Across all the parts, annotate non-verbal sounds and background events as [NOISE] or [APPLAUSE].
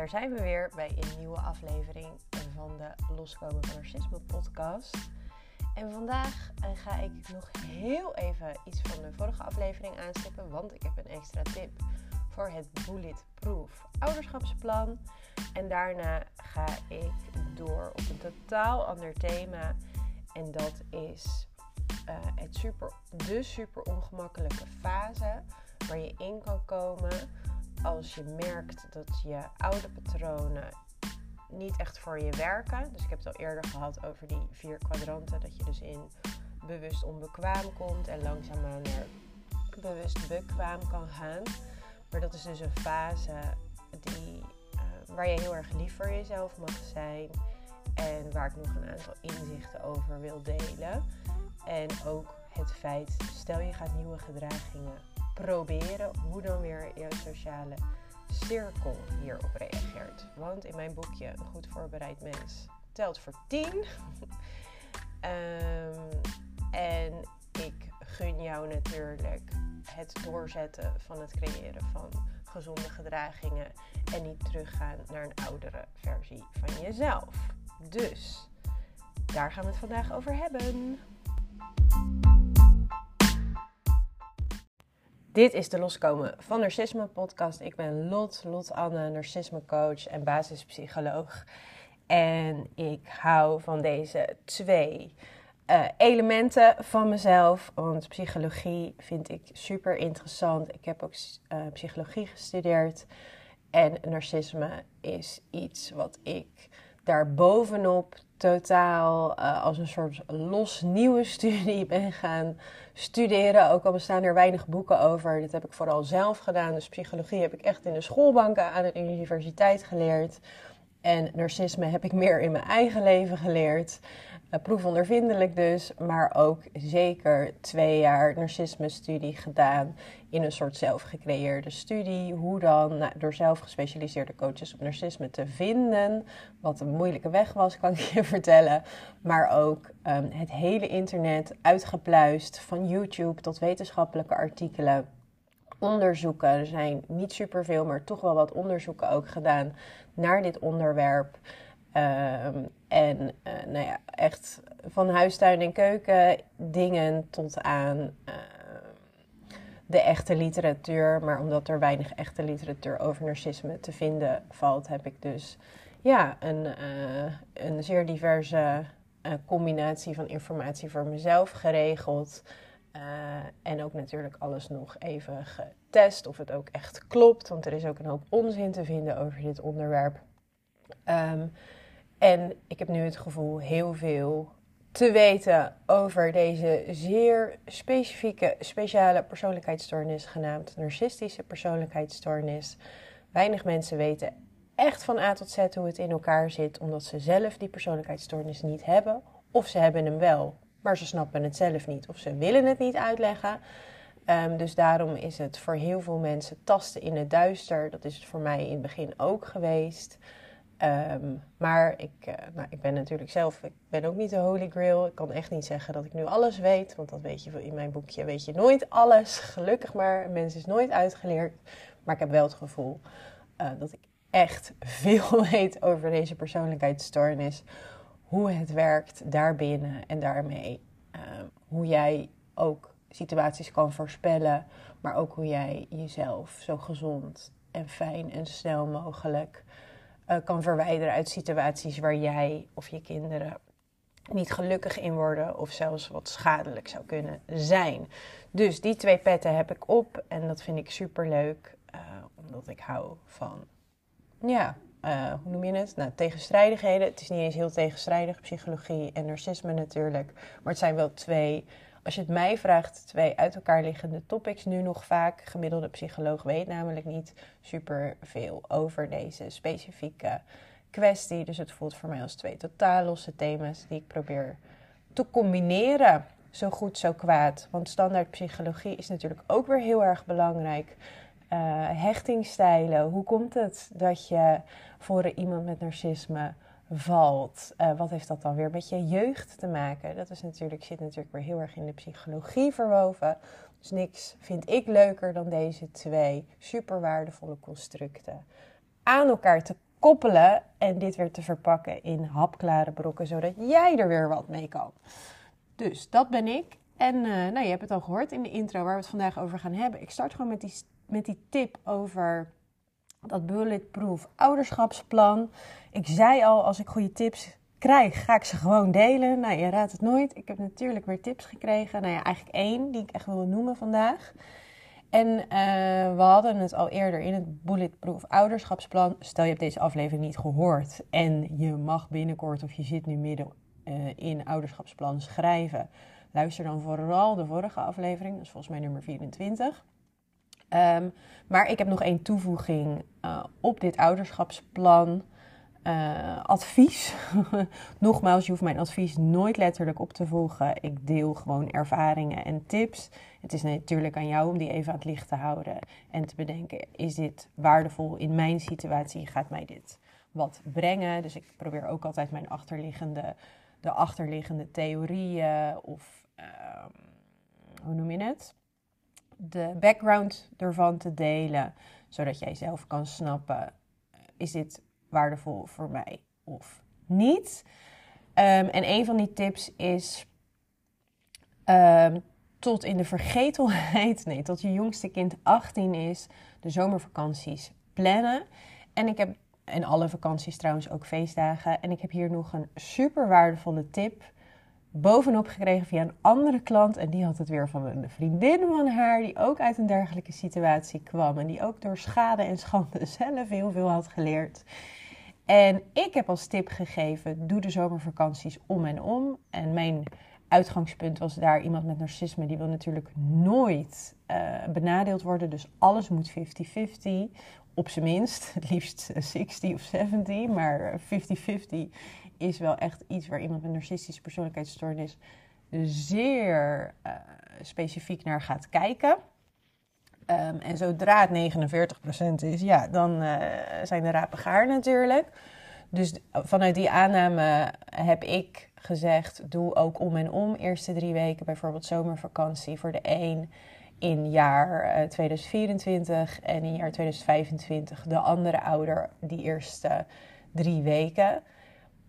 daar zijn we weer bij een nieuwe aflevering van de Loskomen van Narcisme podcast. En vandaag eh, ga ik nog heel even iets van de vorige aflevering aanstippen, want ik heb een extra tip voor het Bulletproof ouderschapsplan. En daarna ga ik door op een totaal ander thema. En dat is uh, het super, de super ongemakkelijke fase waar je in kan komen als je merkt dat je oude patronen niet echt voor je werken. Dus ik heb het al eerder gehad over die vier kwadranten. Dat je dus in bewust onbekwaam komt en langzaamaan naar bewust bekwaam kan gaan. Maar dat is dus een fase die, uh, waar je heel erg lief voor jezelf mag zijn. En waar ik nog een aantal inzichten over wil delen. En ook het feit, stel je gaat nieuwe gedragingen proberen, hoe dan weer jouw sociale cirkel hierop reageert. Want in mijn boekje Een goed voorbereid mens telt voor 10. um, [LAUGHS] ehm, en ik gun jou natuurlijk het doorzetten van het creëren van gezonde gedragingen en niet teruggaan naar een oudere versie van jezelf. Dus daar gaan we het vandaag over hebben. Dit is de Loskomen van Narcisme podcast. Ik ben Lot, Lot Anne, narcisme coach en basispsycholoog. En ik hou van deze twee uh, elementen van mezelf. Want psychologie vind ik super interessant. Ik heb ook uh, psychologie gestudeerd. En narcisme is iets wat ik daar bovenop totaal uh, als een soort los nieuwe [LAUGHS] studie ben gaan studeren. Ook al bestaan er weinig boeken over. Dit heb ik vooral zelf gedaan. Dus psychologie heb ik echt in de schoolbanken aan de universiteit geleerd. En narcisme heb ik meer in mijn eigen leven geleerd. Uh, proefondervindelijk dus, maar ook zeker twee jaar narcisme-studie gedaan in een soort zelfgecreëerde studie. Hoe dan nou, door zelf gespecialiseerde coaches op narcisme te vinden. Wat een moeilijke weg was, kan ik je [LAUGHS] vertellen. Maar ook um, het hele internet uitgepluist, van YouTube tot wetenschappelijke artikelen onderzoeken. Er zijn niet superveel, maar toch wel wat onderzoeken ook gedaan naar dit onderwerp. Um, en uh, nou ja, echt van huistuin en keuken dingen tot aan uh, de echte literatuur. Maar omdat er weinig echte literatuur over narcisme te vinden valt, heb ik dus ja, een, uh, een zeer diverse combinatie van informatie voor mezelf geregeld. en ook natuurlijk alles nog even getest of het ook echt klopt. Want er is ook een hoop onzin te vinden over dit onderwerp. Um, en ik heb nu het gevoel heel veel te weten over deze zeer specifieke, speciale persoonlijkheidsstoornis, genaamd narcistische persoonlijkheidsstoornis. Weinig mensen weten echt van A tot Z hoe het in elkaar zit, omdat ze zelf die persoonlijkheidsstoornis niet hebben, of ze hebben hem wel, maar ze snappen het zelf niet, of ze willen het niet uitleggen. Um, dus daarom is het voor heel veel mensen tasten in het duister. Dat is het voor mij in het begin ook geweest. Um, maar ik, uh, nou, ik ben natuurlijk zelf, ik ben ook niet de holy grail. Ik kan echt niet zeggen dat ik nu alles weet, want dat weet je in mijn boekje, weet je nooit alles. [LAUGHS] Gelukkig maar, mensen is nooit uitgeleerd. Maar ik heb wel het gevoel uh, dat ik echt [LAUGHS] veel weet over deze persoonlijkheidsstoornis. Hoe het werkt daarbinnen en daarmee uh, hoe jij ook situaties kan voorspellen, maar ook hoe jij jezelf zo gezond en fijn en snel mogelijk uh, kan verwijderen uit situaties waar jij of je kinderen niet gelukkig in worden of zelfs wat schadelijk zou kunnen zijn. Dus die twee petten heb ik op en dat vind ik super leuk, uh, omdat ik hou van, ja, uh, hoe noem je het? Nou, tegenstrijdigheden. Het is niet eens heel tegenstrijdig, psychologie en narcisme natuurlijk, maar het zijn wel twee als je het mij vraagt, twee uit elkaar liggende topics nu nog vaak. Gemiddelde psycholoog weet namelijk niet super veel over deze specifieke kwestie. Dus het voelt voor mij als twee totaal losse thema's die ik probeer te combineren. Zo goed, zo kwaad. Want standaard psychologie is natuurlijk ook weer heel erg belangrijk. Uh, hechtingstijlen. Hoe komt het dat je voor iemand met narcisme valt. Uh, wat heeft dat dan weer met je jeugd te maken? Dat is natuurlijk, zit natuurlijk weer heel erg in de psychologie verwoven. Dus niks vind ik leuker dan deze twee super waardevolle constructen aan elkaar te koppelen en dit weer te verpakken in hapklare brokken, zodat jij er weer wat mee kan. Dus dat ben ik. En uh, nou, je hebt het al gehoord in de intro waar we het vandaag over gaan hebben. Ik start gewoon met die, met die tip over dat bulletproof ouderschapsplan. Ik zei al, als ik goede tips krijg, ga ik ze gewoon delen. Nou, je raadt het nooit. Ik heb natuurlijk weer tips gekregen. Nou ja, eigenlijk één die ik echt wil noemen vandaag. En uh, we hadden het al eerder in het Bulletproof ouderschapsplan. Stel je hebt deze aflevering niet gehoord en je mag binnenkort of je zit nu midden uh, in ouderschapsplan schrijven. Luister dan vooral de vorige aflevering, dat is volgens mij nummer 24. Um, maar ik heb nog één toevoeging uh, op dit ouderschapsplan. Uh, advies. [LAUGHS] Nogmaals, je hoeft mijn advies nooit letterlijk op te volgen. Ik deel gewoon ervaringen en tips. Het is natuurlijk aan jou om die even aan het licht te houden en te bedenken: is dit waardevol in mijn situatie? Gaat mij dit wat brengen? Dus ik probeer ook altijd mijn achterliggende, de achterliggende theorieën of uh, hoe noem je het? De background ervan te delen, zodat jij zelf kan snappen: is dit waardevol voor mij of niet. Um, en een van die tips is um, tot in de vergetelheid, [LAUGHS] nee, tot je jongste kind 18 is, de zomervakanties plannen. En ik heb, en alle vakanties trouwens ook feestdagen. En ik heb hier nog een super waardevolle tip bovenop gekregen via een andere klant. En die had het weer van een vriendin van haar, die ook uit een dergelijke situatie kwam. En die ook door schade en schande [LAUGHS] zelf heel veel had geleerd. En ik heb als tip gegeven: doe de zomervakanties om en om. En mijn uitgangspunt was daar iemand met narcisme, die wil natuurlijk nooit uh, benadeeld worden. Dus alles moet 50-50. Op zijn minst, het liefst 60 of 70. Maar 50-50 is wel echt iets waar iemand met narcistische persoonlijkheidsstoornis zeer uh, specifiek naar gaat kijken. Um, en zodra het 49% is, ja, dan uh, zijn de rapen gaar natuurlijk. Dus vanuit die aanname heb ik gezegd: doe ook om en om. Eerste drie weken, bijvoorbeeld zomervakantie voor de een in jaar 2024 en in jaar 2025 de andere ouder die eerste drie weken.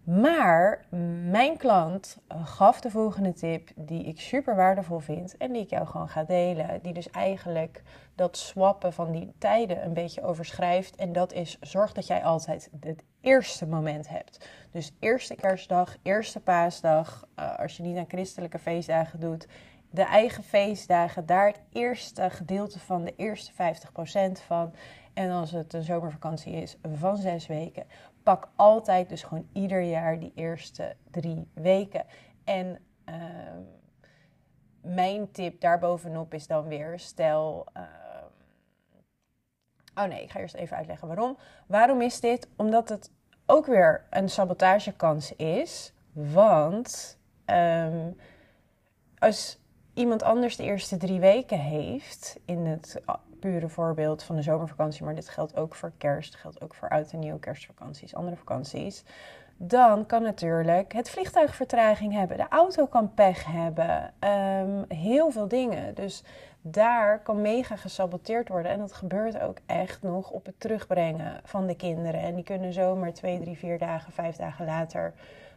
Maar mijn klant gaf de volgende tip die ik super waardevol vind en die ik jou gewoon ga delen. Die dus eigenlijk dat swappen van die tijden een beetje overschrijft. En dat is zorg dat jij altijd het eerste moment hebt. Dus eerste kerstdag, eerste paasdag, uh, als je niet aan christelijke feestdagen doet. De eigen feestdagen, daar het eerste gedeelte van, de eerste 50% van. En als het een zomervakantie is, van zes weken pak altijd dus gewoon ieder jaar die eerste drie weken. En uh, mijn tip daarbovenop is dan weer, stel... Uh, oh nee, ik ga eerst even uitleggen waarom. Waarom is dit? Omdat het ook weer een sabotagekans is. Want um, als iemand anders de eerste drie weken heeft in het pure voorbeeld van de zomervakantie, maar dit geldt ook voor kerst, geldt ook voor oud en nieuw kerstvakanties, andere vakanties. Dan kan natuurlijk het vliegtuig vertraging hebben, de auto kan pech hebben, um, heel veel dingen. Dus daar kan mega gesaboteerd worden. En dat gebeurt ook echt nog op het terugbrengen van de kinderen. En die kunnen zomaar twee, drie, vier dagen, vijf dagen later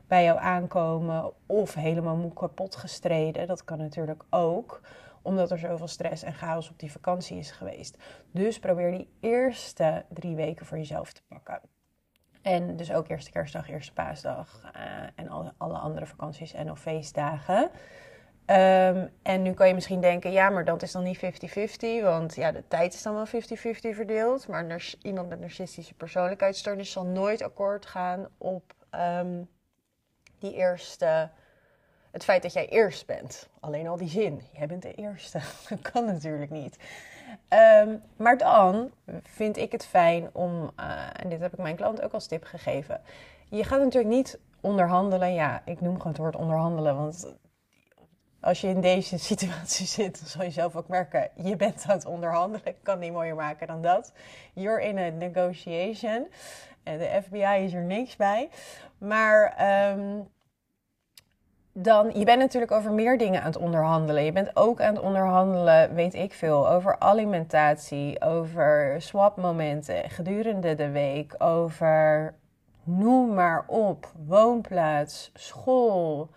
bij jou aankomen. Of helemaal moe kapot gestreden. Dat kan natuurlijk ook omdat er zoveel stress en chaos op die vakantie is geweest. Dus probeer die eerste drie weken voor jezelf te pakken. En dus ook eerste kerstdag, eerste paasdag uh, en alle, andere vakanties en of feestdagen. Um, en nu kan je misschien denken, ja, maar dat is dan niet 50-50, want ja, de tijd is dan wel 50-50 verdeeld. Maar iemand met narcistische persoonlijkheidsstoornis zal nooit akkoord gaan op um, die eerste het feit dat jij eerst bent. Alleen al die zin, jij bent de eerste. [LAUGHS] Dat kan natuurlijk niet. Um, maar dan vind ik het fijn om, uh, en dit heb ik mijn klant ook als tip gegeven. Je gaat natuurlijk niet onderhandelen. Ja, ik noem gewoon het woord onderhandelen, want als je in deze [LAUGHS] situatie zit, zal je zelf ook merken, je bent aan het onderhandelen. Kan niet mooier maken dan dat. You're in a negotiation. En de FBI is er niks bij. Maar um, dan, je bent natuurlijk over meer dingen aan het onderhandelen. Je bent ook aan het onderhandelen, weet ik veel, over alimentatie, over swapmomenten gedurende de week, over noem maar op, woonplaats, school,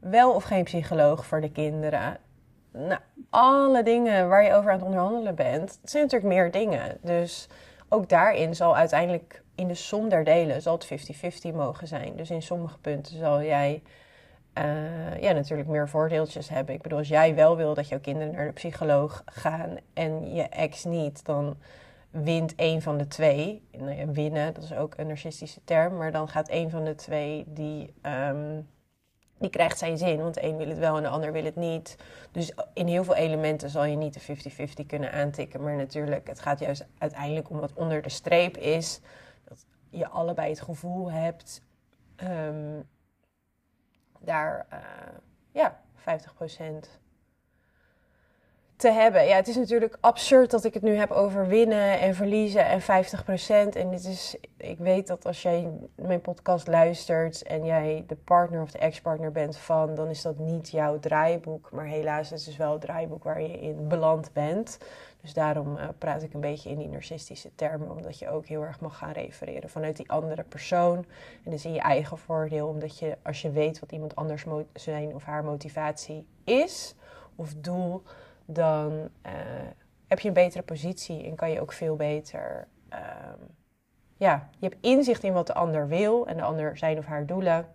wel of geen psycholoog voor de kinderen. Nou, alle dingen waar je over aan het onderhandelen bent, zijn natuurlijk meer dingen. Dus ook daarin zal uiteindelijk in de som der delen zal het 50-50 mogen zijn. Dus in sommige punten zal jij uh, ja, natuurlijk meer voordeeltjes hebben. Ik bedoel, als jij wel wil dat jouw kinderen naar de psycholoog gaan en je ex niet, dan wint een van de twee. Nou winnen, dat is ook een narcistische term, maar dan gaat een van de twee die, um, die krijgt zijn zin, want een wil het wel en de ander wil het niet. Dus in heel veel elementen zal je niet de 50-50 kunnen aantikken, maar natuurlijk, het gaat juist uiteindelijk om wat onder de streep is, dat je allebei het gevoel hebt. Um, daar uh, ja, 50% te hebben. Ja, het is natuurlijk absurd dat ik het nu heb over winnen en verliezen en 50%. En dit is, ik weet dat als jij mijn podcast luistert en jij de partner of de ex-partner bent van, dan is dat niet jouw draaiboek. Maar helaas, het is wel het draaiboek waar je in beland bent. Dus daarom uh, praat ik een beetje in die narcistische termen, omdat je ook heel erg mag gaan refereren vanuit die andere persoon. En dus in je eigen voordeel, omdat je als je weet wat iemand anders zijn of haar motivatie is of doel, dan uh, heb je een betere positie en kan je ook veel beter. Um, ja, je hebt inzicht in wat de ander wil en de ander zijn of haar doelen.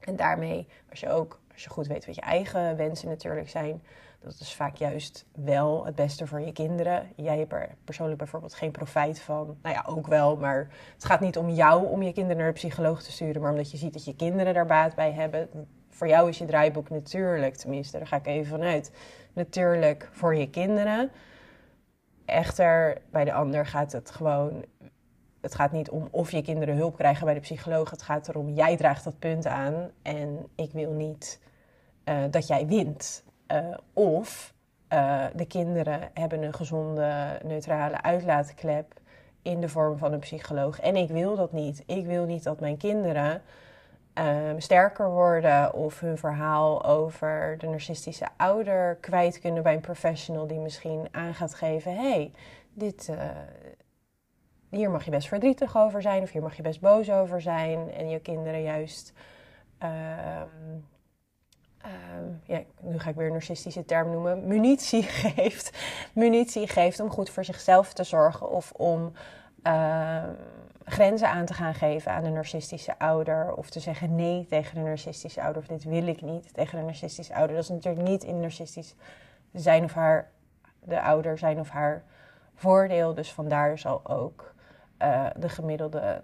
En daarmee, als je ook, als je goed weet wat je eigen wensen natuurlijk zijn, dat is vaak juist wel het beste voor je kinderen. Jij hebt er persoonlijk bijvoorbeeld geen profijt van. Nou ja, ook wel, maar het gaat niet om jou om je kinderen naar de psycholoog te sturen, maar omdat je ziet dat je kinderen daar baat bij hebben. Voor jou is je draaiboek natuurlijk, tenminste, daar ga ik even vanuit, natuurlijk voor je kinderen. Echter, bij de ander gaat het gewoon het gaat niet om of je kinderen hulp krijgen bij de psycholoog. Het gaat erom, jij draagt dat punt aan en ik wil niet uh, dat jij wint. Uh, of uh, de kinderen hebben een gezonde, neutrale uitlaatklep in de vorm van een psycholoog. En ik wil dat niet. Ik wil niet dat mijn kinderen um, sterker worden of hun verhaal over de narcistische ouder kwijt kunnen bij een professional die misschien aan gaat geven: hey, dit, uh, hier mag je best verdrietig over zijn of hier mag je best boos over zijn. En je kinderen juist. Um, um, ja, nu ga ik weer een narcistische term noemen, munitie [LAUGHS] geeft. munitie geeft om goed voor zichzelf te zorgen of om grenzen aan te gaan geven aan de narcistische ouder. Of te zeggen nee tegen de narcistische ouder. Of dit wil ik niet tegen de narcistische ouder. Dat is natuurlijk niet in narcistisch zijn of haar, de ouder zijn of haar voordeel. Dus vandaar zal ook uh, de gemiddelde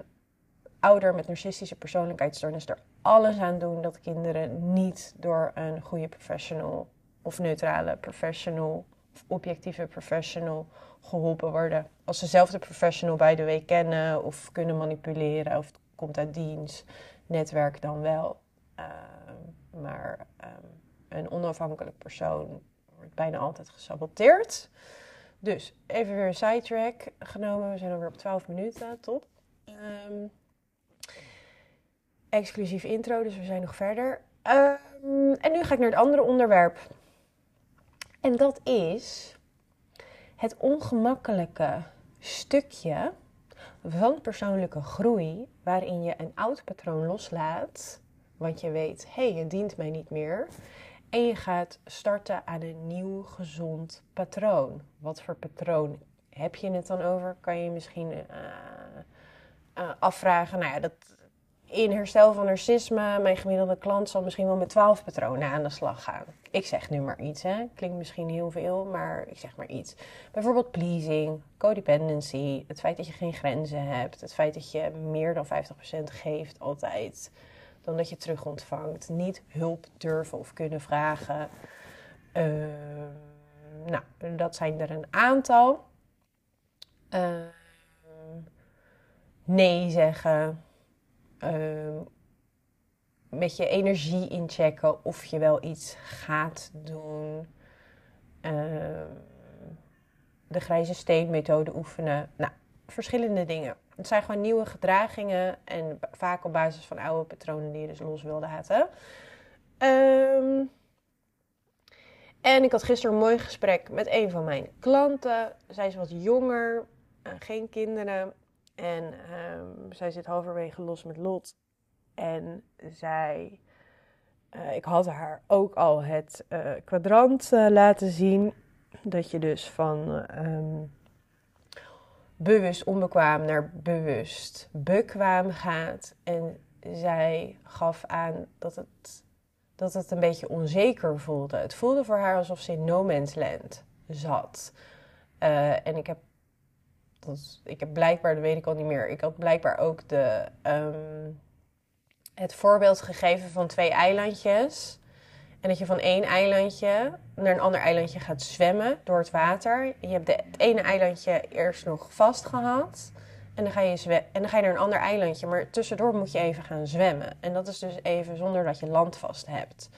ouder met narcistische persoonlijkheidsstoornis er alles aan doen dat kinderen niet door een goede professional of neutrale professional of objectieve professional geholpen worden. Als ze zelf de professional bij de week kennen of kunnen manipuleren of komt uit dienst, netwerk dan wel. Uh, maar um, een onafhankelijk persoon wordt bijna altijd gesaboteerd. Dus even weer een sidetrack genomen. We zijn alweer op 12 minuten. Top. Um, exclusief intro, dus we zijn nog verder. En nu ga ik naar het andere onderwerp. En dat is het ongemakkelijke stukje van persoonlijke groei waarin je een oud patroon loslaat, want je weet, hé, hey, het dient mij niet meer. En je gaat starten aan een nieuw gezond patroon. Wat voor patroon heb je het dan over? Kan je misschien uh, uh, afvragen. Nou ja, dat, in herstel van narcisme, mijn gemiddelde klant zal misschien wel met 12 patronen aan de slag gaan. Ik zeg nu maar iets, hè. Klinkt misschien heel veel, maar ik zeg maar iets. Bijvoorbeeld pleasing, codependency, het feit dat je geen grenzen hebt, het feit dat je meer dan 50% geeft altijd, dan dat je terug ontvangt, niet hulp durven of kunnen vragen. Uh, nou, dat zijn er een aantal. Uh, nee zeggen met je energie inchecken of je wel iets gaat doen. Uh, de grijze steenmethode oefenen. Nou, verschillende dingen. Het zijn gewoon nieuwe gedragingen en vaak op basis van oude patronen die je dus los wil laten. Ehm, en ik had gisteren een mooi gesprek met een van mijn klanten. Zij is wat jonger, uh, geen kinderen. En um, zij zit halverwege los met Lot. En zij, uh, ik had haar ook al het uh, kwadrant laten zien. Dat je dus van um, bewust onbekwaam naar bewust bekwaam gaat. En zij gaf aan dat het, dat het een beetje onzeker voelde. Het voelde voor haar alsof ze in no man's land zat. En ik heb, ik heb blijkbaar, dat weet ik al niet meer, ik had blijkbaar ook de, um, het voorbeeld gegeven van twee eilandjes. En dat je van één eilandje naar een ander eilandje gaat zwemmen door het water. Je hebt de, het ene eilandje eerst nog vast gehad. En dan, ga je en dan ga je naar een ander eilandje. Maar tussendoor moet je even gaan zwemmen. En dat is dus even zonder dat je land vast hebt.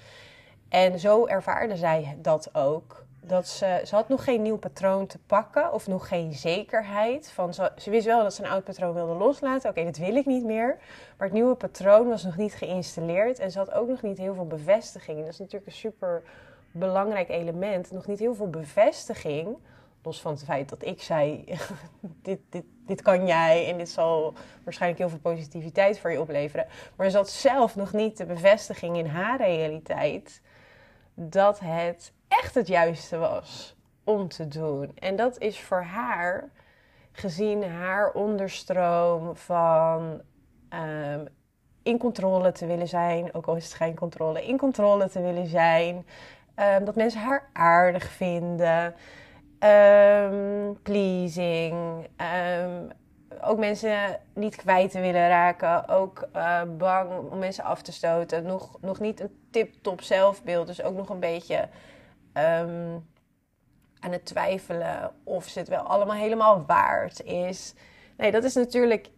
En zo ervaarde zij dat ook. Dat ze, ze had nog geen nieuw patroon te pakken of nog geen zekerheid. Van ze, wist wel dat ze een oud patroon wilde loslaten. Oké, dat wil ik niet meer. Maar het nieuwe patroon was nog niet geïnstalleerd. En ze had ook nog niet heel veel bevestiging. Dat is natuurlijk een super belangrijk element. Nog niet heel veel bevestiging los van het feit dat ik zei: [LAUGHS] dit, dit, dit kan jij en dit zal waarschijnlijk heel veel positiviteit voor je opleveren. Maar ze had zelf nog niet de bevestiging in haar realiteit dat het echt het juiste was om te doen. En dat is voor haar, gezien haar onderstroom van um, in controle te willen zijn, ook al is het geen controle, in controle te willen zijn. Um, dat mensen haar aardig vinden. Um, pleasing. Ook mensen niet kwijt te willen raken. Ook uh, bang om mensen af te stoten. Nog, nog niet een tip-top zelfbeeld. Dus ook nog een beetje aan het twijfelen of ze het wel allemaal helemaal waard is. Nee, dat is natuurlijk.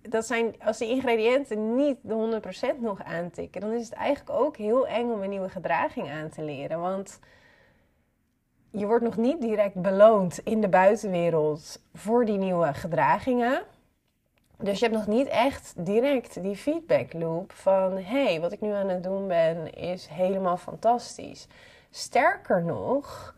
Dat zijn, als die ingrediënten niet de 100% nog aantikken, dan is het eigenlijk ook heel eng om een nieuwe gedraging aan te leren. Want je wordt nog niet direct beloond in de buitenwereld voor die nieuwe gedragingen. Dus je hebt nog niet echt direct die feedback loop van hey, wat ik nu aan het doen ben is helemaal fantastisch. Sterker nog,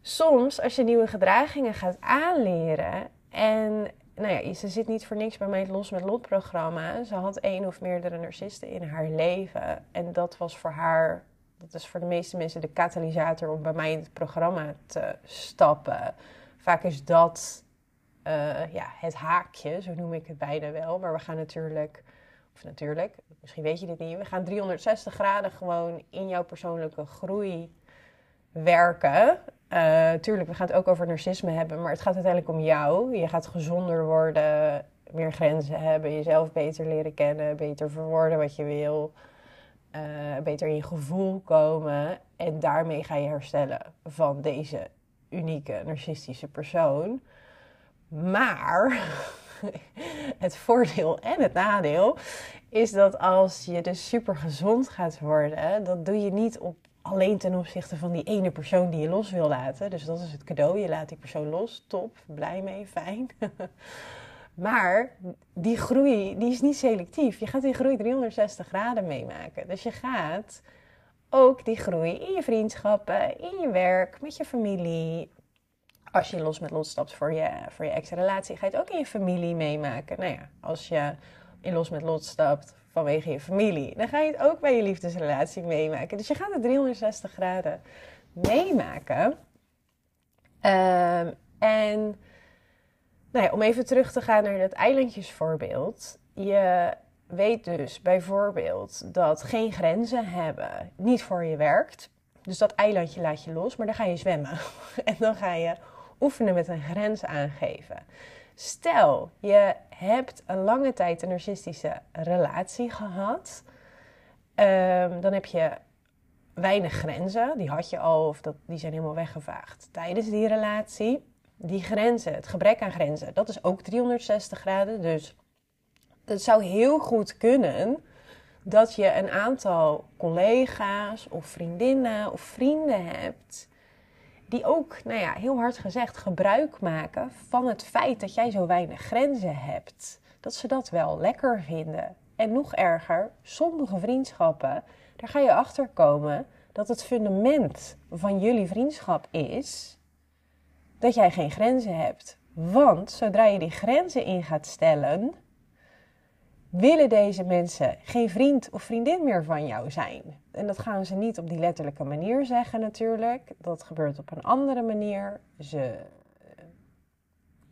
soms als je nieuwe gedragingen gaat aanleren en nou ja, ze zit niet voor niks bij mij het Los met Lot programma. Ze had één of meerdere narcisten in haar leven en dat was voor haar dat is voor de meeste mensen de katalysator om bij mij in het programma te stappen. Vaak is dat uh, ja, het haakje, zo noem ik het bijna wel. Maar we gaan natuurlijk, of natuurlijk, misschien weet je dit niet, we gaan 360 graden gewoon in jouw persoonlijke groei werken. Uh, tuurlijk, we gaan het ook over narcisme hebben, maar het gaat uiteindelijk om jou. Je gaat gezonder worden, meer grenzen hebben, jezelf beter leren kennen, beter verwoorden wat je wil uh, beter in je gevoel komen. En daarmee ga je herstellen van deze unieke narcistische persoon. Maar [LAUGHS] het voordeel en het nadeel is dat als je dus super gezond gaat worden, dat doe je niet op alleen ten opzichte van die ene persoon die je los wil laten. Dus dat is het cadeau. Je laat die persoon los. Top, blij mee, fijn. [LAUGHS] Maar die groei die is niet selectief. Je gaat die groei 360 graden meemaken. Dus je gaat ook die groei in je vriendschappen, in je werk, met je familie. Als je los met lot stapt voor je, voor je ex-relatie, ga je het ook in je familie meemaken. Nou ja, als je in los met lot stapt vanwege je familie, dan ga je het ook bij je liefdesrelatie meemaken. Dus je gaat het 360 graden meemaken. Um, en nou ja, om even terug te gaan naar dat eilandjesvoorbeeld. Je weet dus bijvoorbeeld dat geen grenzen hebben niet voor je werkt. Dus dat eilandje laat je los, maar dan ga je zwemmen. [LAUGHS] En dan ga je oefenen met een grens aangeven. Stel, je hebt een lange tijd een narcistische relatie gehad. Um, dan heb je weinig grenzen. Die had je al, of dat, die zijn helemaal weggevaagd tijdens die relatie die grenzen, het gebrek aan grenzen, dat is ook 360 graden. Dus het zou heel goed kunnen dat je een aantal collega's of vriendinnen of vrienden hebt die ook, nou ja, heel hard gezegd, gebruik maken van het feit dat jij zo weinig grenzen hebt. Dat ze dat wel lekker vinden. En nog erger, sommige vriendschappen, daar ga je achter komen dat het fundament van jullie vriendschap is dat jij geen grenzen hebt. Want zodra je die grenzen in gaat stellen, willen deze mensen geen vriend of vriendin meer van jou zijn. En dat gaan ze niet op die letterlijke manier zeggen natuurlijk. Dat gebeurt op een andere manier. Ze eh,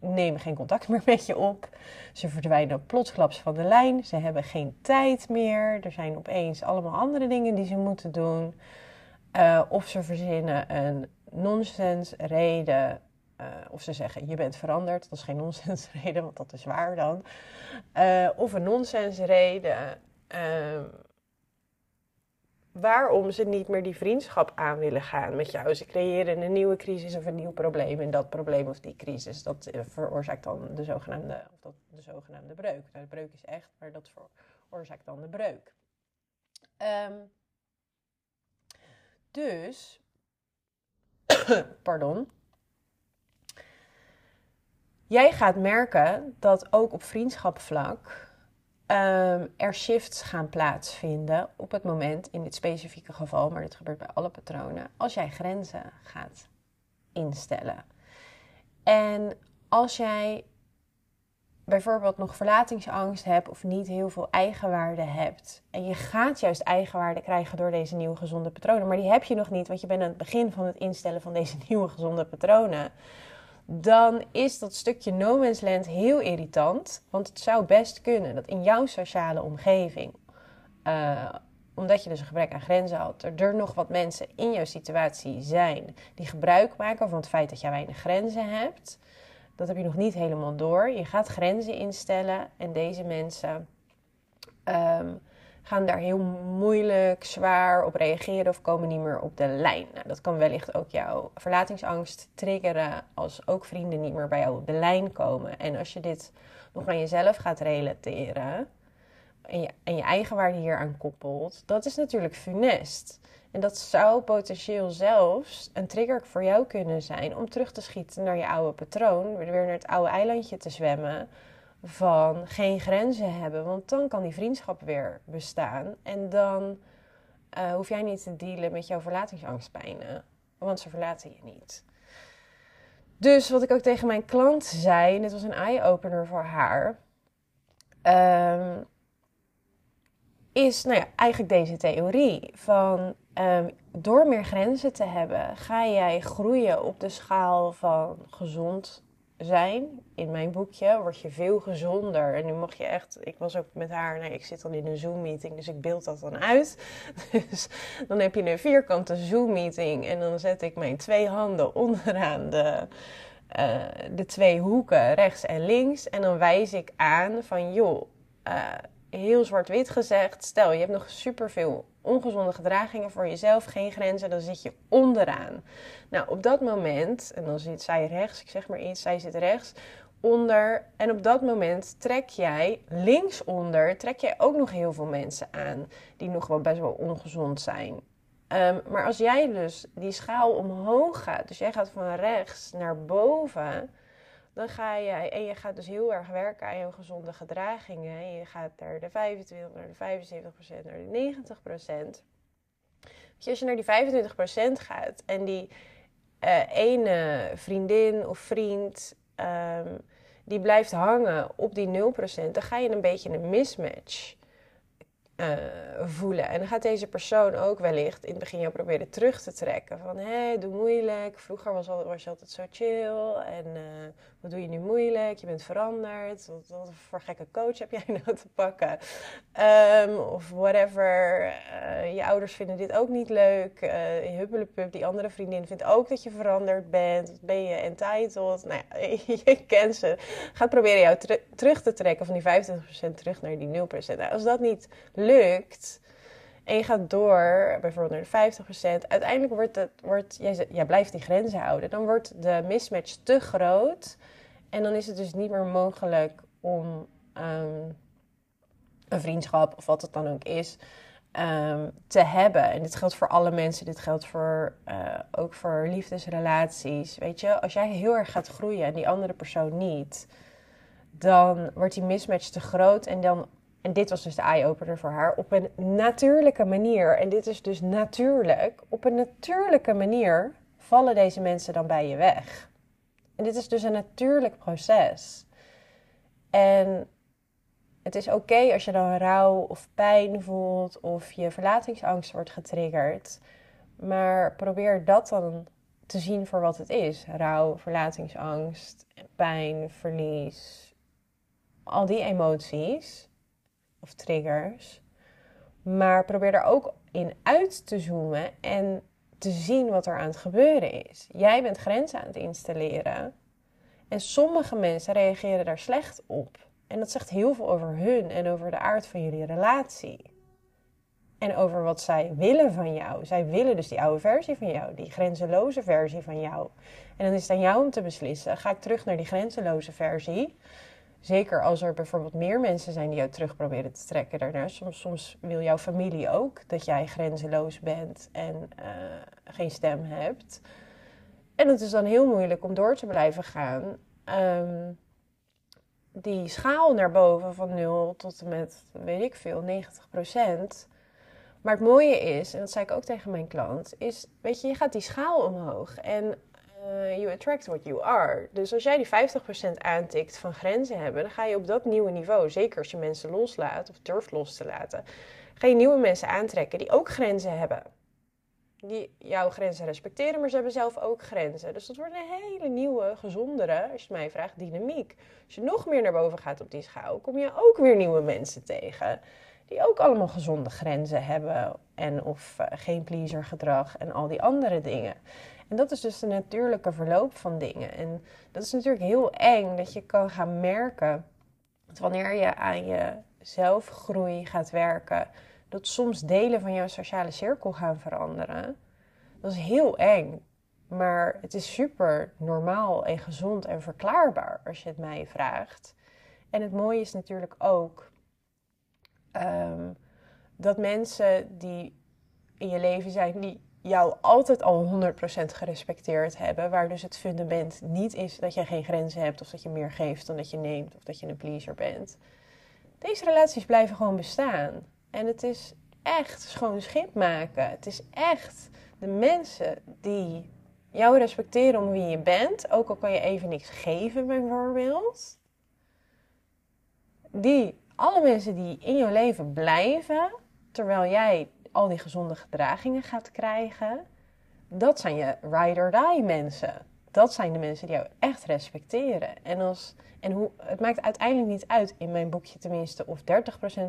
nemen geen contact meer met je op. Ze verdwijnen plotsklaps van de lijn. Ze hebben geen tijd meer. Er zijn opeens allemaal andere dingen die ze moeten doen. Uh, of ze verzinnen een nonsens reden uh, of ze zeggen, je bent veranderd. Dat is geen [LAUGHS] nonsensreden, want dat is waar dan. Uh, of een nonsensreden. Uh, waarom ze niet meer die vriendschap aan willen gaan met jou. Ze creëren een nieuwe crisis of een nieuw probleem. En dat probleem of die crisis, dat eh, veroorzaakt dan de zogenaamde, of dat, de zogenaamde breuk. Nou, de breuk is echt, maar dat veroorzaakt dan de breuk. Um, dus, [COUGHS] pardon. Jij gaat merken dat ook op vriendschapvlak um, er shifts gaan plaatsvinden op het moment, in dit specifieke geval, maar dit gebeurt bij alle patronen, als jij grenzen gaat instellen. En als jij bijvoorbeeld nog verlatingsangst hebt of niet heel veel eigenwaarde hebt. En je gaat juist eigenwaarde krijgen door deze nieuwe gezonde patronen. Maar die heb je nog niet, want je bent aan het begin van het instellen van deze [LAUGHS] nieuwe gezonde patronen dan is dat stukje no man's land heel irritant. Want het zou best kunnen dat in jouw sociale omgeving, uh, omdat je dus een gebrek aan grenzen had, er nog wat mensen in jouw situatie zijn die gebruik maken van het feit dat jij weinig grenzen hebt. Dat heb je nog niet helemaal door. Je gaat grenzen instellen en deze mensen um, gaan daar heel moeilijk, zwaar op reageren of komen niet meer op de lijn. Nou, dat kan wellicht ook jouw verlatingsangst triggeren als ook vrienden niet meer bij jou op de lijn komen. En als je dit nog aan jezelf gaat relateren en je, en je eigen waarde hier aan koppelt, dat is natuurlijk funest. En dat zou potentieel zelfs een trigger voor jou kunnen zijn om terug te schieten naar je oude patroon, weer naar het oude eilandje te zwemmen van geen grenzen hebben. Want dan kan die vriendschap weer bestaan. En dan uh, hoef jij niet te dealen met jouw verlatingsangstpijnen. Want ze verlaten je niet. Dus wat ik ook tegen mijn klant zei, en dit was een eye-opener voor haar, um, is nou ja, eigenlijk deze theorie van um, door meer grenzen te hebben, ga jij groeien op de schaal van gezond zijn. In mijn boekje word je veel gezonder. En nu mag je echt, ik was ook met haar, nee, ik zit dan in een Zoom-meeting, dus ik beeld dat dan uit. [LAUGHS] Dus dan heb je een vierkante Zoom-meeting en dan zet ik mijn twee handen onderaan de, uh, de twee hoeken, rechts en links. En dan wijs ik aan van, joh, uh, heel zwart-wit gezegd, stel je hebt nog superveel ongezonde gedragingen voor jezelf, geen grenzen, dan zit je onderaan. Nou, op dat moment, en dan zit zij rechts, ik zeg maar iets, zij zit rechts, onder. En op dat moment trek jij linksonder, trek jij ook nog heel veel mensen aan die nog wel best wel ongezond zijn. Um, maar als jij dus die schaal omhoog gaat, dus jij gaat van rechts naar boven, dan ga jij, en je gaat dus heel erg werken aan je gezonde gedragingen. je gaat naar de 25, naar de 75% naar de 90 procent. als je naar die 25% gaat en die uh, ene vriendin of vriend um, die blijft hangen op die 0%, dan ga je een beetje een mismatch uh, voelen. En dan gaat deze persoon ook wellicht in het begin jou proberen terug te trekken. Van, hé, hey, doe moeilijk. Vroeger was, al, was je altijd zo chill. En uh, wat doe je nu moeilijk? Je bent veranderd. Wat, voor gekke coach heb jij [LAUGHS] nou te pakken? Um, of whatever. Uh, je ouders vinden dit ook niet leuk. Uh, die andere vriendin, vindt ook dat je veranderd bent. Wat ben je entitled? Nou ja, [LAUGHS] je kent ze. Gaat proberen jou ter terug te trekken van die 25% terug naar die 0%. Nou, als dat niet lukt en je gaat door, bijvoorbeeld naar de 50%, uiteindelijk wordt het, wordt, jij, jij blijft die grenzen houden. Dan wordt de mismatch te groot en dan is het dus niet meer mogelijk om um, een vriendschap of wat het dan ook is. Um, te hebben. En dit geldt voor alle mensen. Dit geldt voor, uh, ook voor liefdesrelaties. Weet je, als jij heel erg gaat groeien en die andere persoon niet, dan wordt die mismatch te groot en dan en dit was dus de eye-opener voor haar, op een natuurlijke manier, en dit is dus natuurlijk, op een natuurlijke manier vallen deze mensen dan bij je weg. En dit is dus een natuurlijk proces. En het is oké als je dan rouw of pijn voelt of je verlatingsangst wordt getriggerd. Maar probeer dat dan te zien voor wat het is. Rouw, verlatingsangst, pijn, verlies. Al die emoties of triggers. Maar probeer er ook in uit te zoomen en te zien wat er aan het gebeuren is. Jij bent grenzen aan het installeren. En sommige mensen reageren daar slecht op. En dat zegt heel veel over hun en over de aard van jullie relatie. En over wat zij willen van jou. Zij willen dus die oude versie van jou, die grenzeloze versie van jou. En dan is het aan jou om te beslissen: ga ik terug naar die grenzeloze versie? Zeker als er bijvoorbeeld meer mensen zijn die jou terug proberen te trekken daarnaar. Soms, soms wil jouw familie ook dat jij grenzeloos bent en uh, geen stem hebt. En het is dan heel moeilijk om door te blijven gaan. Um, die schaal naar boven van 0 tot en met, weet ik veel, 90 procent. Maar het mooie is, en dat zei ik ook tegen mijn klant, is, weet je, je gaat die schaal omhoog. En uh, you attract what you are. Dus als jij die 50% aantikt van grenzen hebben, dan ga je op dat nieuwe niveau, zeker als je mensen loslaat of durft los te laten, ga je nieuwe mensen aantrekken die ook grenzen hebben die jouw grenzen respecteren, maar ze hebben zelf ook grenzen. Dus dat wordt een hele nieuwe, gezondere, als je mij vraagt, dynamiek. Als je nog meer naar boven gaat op die schaal, kom je ook weer nieuwe mensen tegen. Die ook allemaal gezonde grenzen hebben. En of uh, geen pleaser gedrag en al die andere dingen. En dat is dus de natuurlijke verloop van dingen. En dat is natuurlijk heel eng dat je kan gaan merken dat wanneer je aan je zelfgroei gaat werken dat soms delen van jouw sociale cirkel gaan veranderen. Dat is heel eng. Maar het is super normaal en gezond en verklaarbaar als je het mij vraagt. En het mooie is natuurlijk ook um, dat mensen die in je leven zijn, die jou altijd al 100% gerespecteerd hebben, waar dus het fundament niet is dat je geen grenzen hebt of dat je meer geeft dan dat je neemt of dat je een pleaser bent. Deze relaties blijven gewoon bestaan. En het is echt schoon schip maken. Het is echt de mensen die jou respecteren om wie je bent, ook al kan je even niks geven bijvoorbeeld. Die, alle mensen die in jouw leven blijven, terwijl jij al die gezonde gedragingen gaat krijgen, dat zijn je ride or die mensen. Dat zijn de mensen die jou echt respecteren. En als en hoe, het maakt uiteindelijk niet uit, in mijn boekje tenminste, of 30%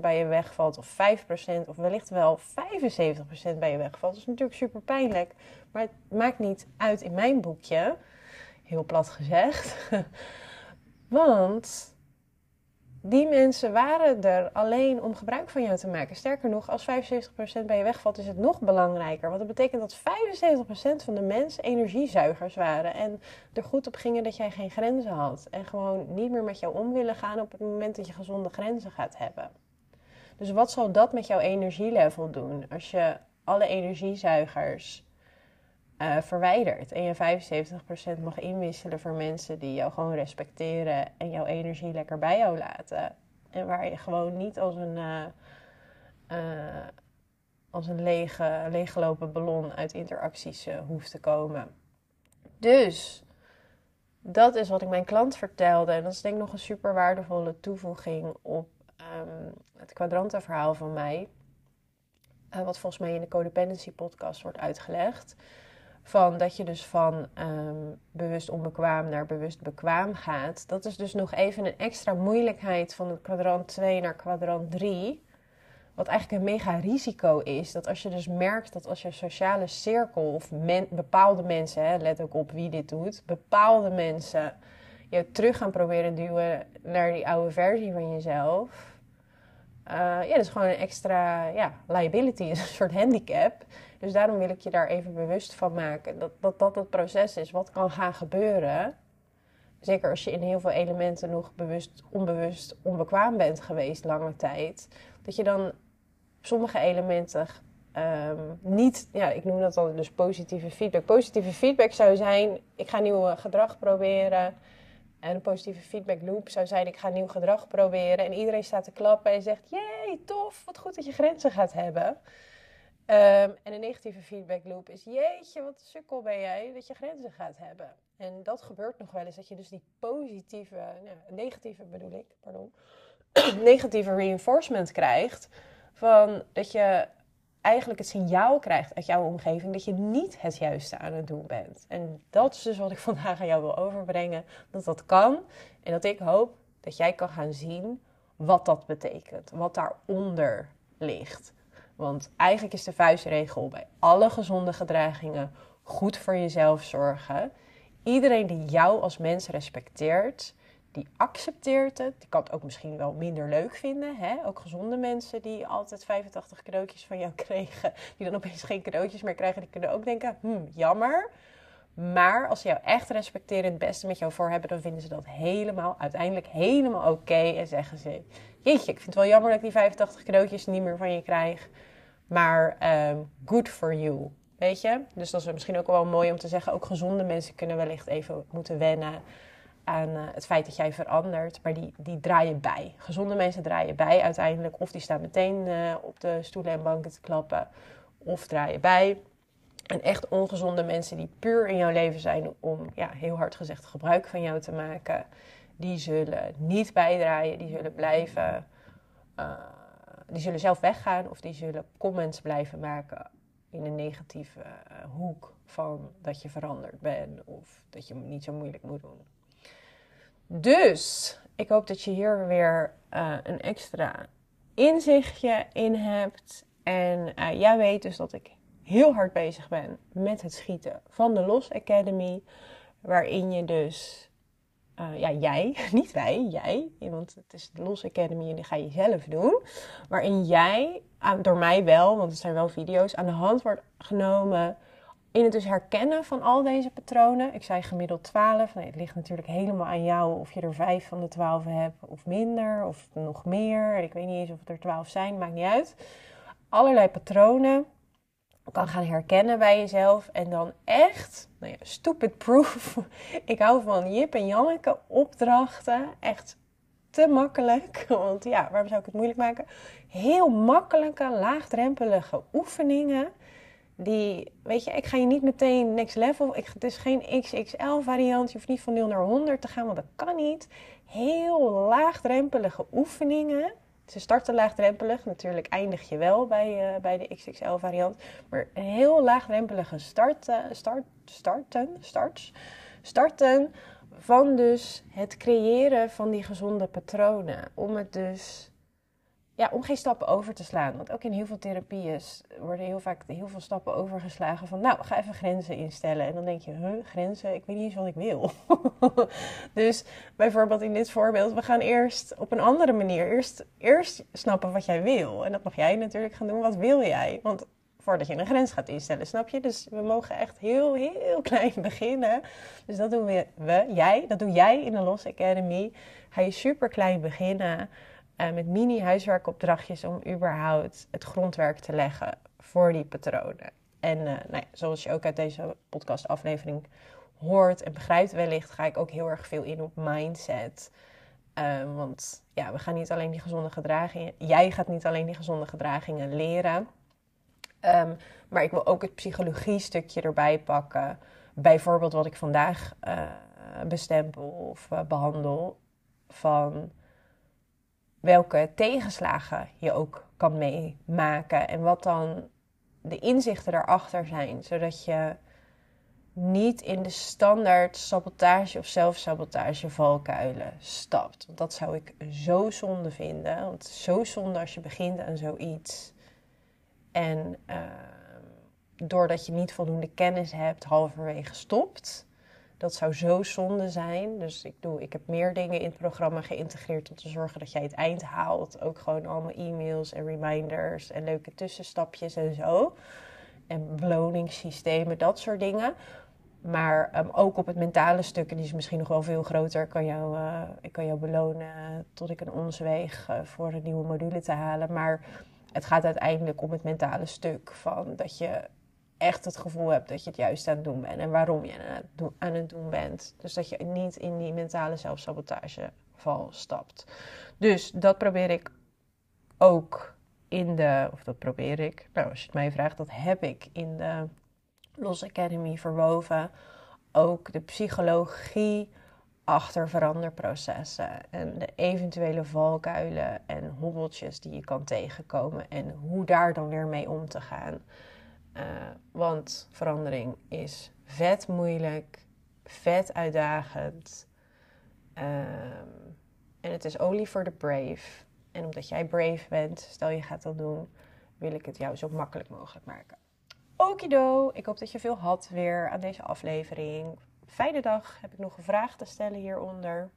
bij je wegvalt, of 5%, of wellicht wel 75% bij je wegvalt. Dat is natuurlijk super pijnlijk, maar het maakt niet uit in mijn boekje, heel plat gezegd. [LAUGHS] Want die mensen waren er alleen om gebruik van jou te maken. Sterker nog, als 75% bij je wegvalt, is het nog belangrijker. Want dat betekent dat 75% van de mensen energiezuigers waren. En er goed op gingen dat jij geen grenzen had. En gewoon niet meer met jou om willen gaan op het moment dat je gezonde grenzen gaat hebben. Dus wat zal dat met jouw energielevel doen? Als je alle energiezuigers uh, verwijdert. En je 75% mag inwisselen voor mensen die jou gewoon respecteren en jouw energie lekker bij jou laten. En waar je gewoon niet als een, uh, als een lege, leeggelopen ballon uit interacties hoeft te komen. Dus dat is wat ik mijn klant vertelde. En dat is denk ik nog een super waardevolle toevoeging op um, het kwadrantenverhaal van mij. wat volgens mij in de Codependency podcast wordt uitgelegd. Van dat je dus van um, bewust onbekwaam naar bewust bekwaam gaat. Dat is dus nog even een extra moeilijkheid van het kwadrant 2 naar kwadrant 3. Wat eigenlijk een mega risico is. Dat als je dus merkt dat als je sociale cirkel of bepaalde mensen, hè, let ook op wie dit doet, bepaalde mensen je terug gaan proberen duwen naar die oude versie van jezelf. Uh, ja, dat is gewoon een extra ja, liability, [LAUGHS] een soort handicap. Dus daarom wil ik je daar even bewust van maken. Dat dat, dat het proces is wat kan gaan gebeuren. Zeker als je in heel veel elementen nog bewust, onbewust, onbekwaam bent geweest lange tijd. Dat je dan sommige elementen um, niet, ja, ik noem dat dan dus positieve feedback. Positieve feedback zou zijn: ik ga nieuw gedrag proberen. En een positieve feedback loop zou zijn: ik ga nieuw gedrag proberen. En iedereen staat te klappen en zegt: Jee, tof, wat goed dat je grenzen gaat hebben. Ehm, en een negatieve feedback loop is: Jeetje, wat sukkel ben jij dat je grenzen gaat hebben. En dat gebeurt nog wel eens, dat je dus die positieve, nou, negatieve bedoel ik, pardon, [CLEARS THROAT] negatieve reinforcement krijgt. Van dat je eigenlijk het signaal krijgt uit jouw omgeving dat je niet het juiste aan het doen bent. En dat is dus wat ik [LAUGHS] vandaag aan jou wil overbrengen. Dat dat kan. En dat ik hoop dat jij kan gaan zien wat dat betekent. Wat daaronder ligt. Want eigenlijk is de vuistregel bij alle gezonde gedragingen goed voor jezelf zorgen. Iedereen die jou als mens respecteert, die accepteert het. Die kan het ook misschien wel minder leuk vinden. Hè? Ook gezonde mensen die altijd 85 cadeautjes van jou [LAUGHS] kregen, die dan opeens geen cadeautjes meer krijgen, die kunnen ook denken: hmm, jammer. Maar als ze jou echt respecteren en het beste met jou voor hebben, dan vinden ze dat helemaal, uiteindelijk helemaal oké. en zeggen ze: Jeetje, ik vind het wel jammer dat ik die 85 cadeautjes niet meer van je krijg. Maar um, good for you. Weet je? Dus dat is misschien ook wel mooi om te zeggen. Ook gezonde mensen kunnen wellicht even moeten wennen aan uh, het feit dat jij verandert. Maar die, die draaien bij. Gezonde mensen draaien bij uiteindelijk. Of die staan meteen uh, op de stoelen en banken te klappen. Of draaien bij. En echt ongezonde mensen die puur in jouw leven zijn om, ja, heel hard gezegd, gebruik van jou te maken. Die zullen niet bijdraaien. Die zullen blijven. Uh, die zullen zelf weggaan. Of die zullen comments blijven maken in een negatieve hoek van dat je veranderd bent. Of dat je niet zo moeilijk moet doen. Dus ik hoop dat je hier weer uh, een extra inzichtje in hebt. En uh, jij weet dus dat ik heel hard bezig ben met het schieten van de Los Academy. Waarin je dus, uh, ja jij, [LAUGHS] niet wij, jij. Want het is de Los Academy en die ga je zelf doen. Waarin jij, door mij wel, want het zijn wel video's, aan de hand wordt genomen in het dus herkennen van al deze patronen. Ik zei gemiddeld 12. Nee, het ligt natuurlijk helemaal aan jou of je er 5 van de 12 hebt of minder of nog meer. Ik weet niet eens of het er 12 zijn, maakt niet uit. Allerlei patronen kan gaan herkennen bij jezelf en dan echt, nou ja, stupid proof. [LAUGHS] Ik hou van Jip en Janneke opdrachten. Echt te makkelijk. Want ja, waarom zou ik het moeilijk maken? Heel makkelijke, laagdrempelige oefeningen die, weet je, ik ga je niet meteen next level. Ik, het is geen XXL variant. Je hoeft niet van 0 naar 100 te gaan, want dat kan niet. Heel laagdrempelige oefeningen. Ze starten laagdrempelig. Natuurlijk eindig je wel bij, uh, bij de XXL variant. Maar heel laagdrempelige start, uh, start, starten, starts, starten van dus het creëren van die gezonde patronen. Om het dus ja, om geen stappen over te slaan. Want ook in heel veel therapieën worden heel vaak heel veel stappen overgeslagen van, nou, ga even grenzen instellen. En dan denk je, grenzen, ik weet niet eens wat ik wil. [LAUGHS] dus bijvoorbeeld in dit voorbeeld, we gaan eerst op een andere manier, eerst, eerst snappen wat jij wil. En dat mag jij natuurlijk gaan doen, wat wil jij? Want voordat je een grens gaat instellen, snap je? Dus we mogen echt heel, heel klein [LAUGHS] beginnen. Dus dat doen we, we jij, dat doe jij in de Los Academy. Ga je super klein beginnen uh, met mini-huiswerkopdrachtjes om überhaupt het grondwerk te leggen voor die patronen. En uh, nou ja, zoals je ook uit deze podcastaflevering hoort en begrijpt wellicht, ga ik ook heel erg veel in op mindset. Uh, want ja, we gaan niet alleen die gezonde gedragingen, jij gaat niet alleen die gezonde gedragingen leren. Um, maar ik wil ook het psychologie stukje erbij pakken. Bijvoorbeeld wat ik vandaag bestempel of behandel. Van welke tegenslagen je ook kan meemaken en wat dan de inzichten daarachter zijn, zodat je niet in de standaard sabotage of zelfsabotage valkuilen stapt. Want dat zou ik zo zonde vinden. Want zo zonde als je begint aan zoiets. En uh, doordat je niet voldoende kennis hebt, halverwege stopt. Dat zou zo zonde zijn. Dus ik, doe, ik heb meer dingen in het programma geïntegreerd om te zorgen dat jij het eind haalt. Ook gewoon allemaal e-mails en reminders en leuke tussenstapjes en zo. En beloningssystemen, dat soort dingen. Maar um, ook op het mentale stuk, en die is misschien nog wel veel groter, kan jou, uh, ik kan jou belonen tot ik een ons weeg uh, voor een nieuwe module te halen. Maar het gaat uiteindelijk om het mentale stuk van dat je echt het gevoel hebt dat je het juist aan het doen bent en waarom je aan het doen bent. Dus dat je niet in die mentale zelfsabotageval stapt. Dus dat probeer ik ook in de, of dat probeer ik, nou als je het mij vraagt, dat heb ik in de Los Academy verwoven. Ook de psychologie achter veranderprocessen en de eventuele valkuilen en hobbeltjes die je kan tegenkomen en hoe daar dan weer mee om te gaan. Uh, want verandering is vet moeilijk, vet uitdagend. Um, en het is only for the brave. En omdat jij brave bent, stel je gaat dat doen, wil ik het jou zo makkelijk mogelijk maken. Okido, ik hoop dat je veel had weer aan deze aflevering. Fijne dag. Heb ik nog een vraag te stellen hieronder?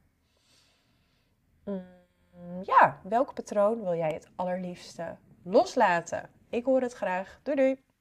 Mm, ja, welk patroon wil jij het allerliefste loslaten? Ik hoor het graag. Doei doei!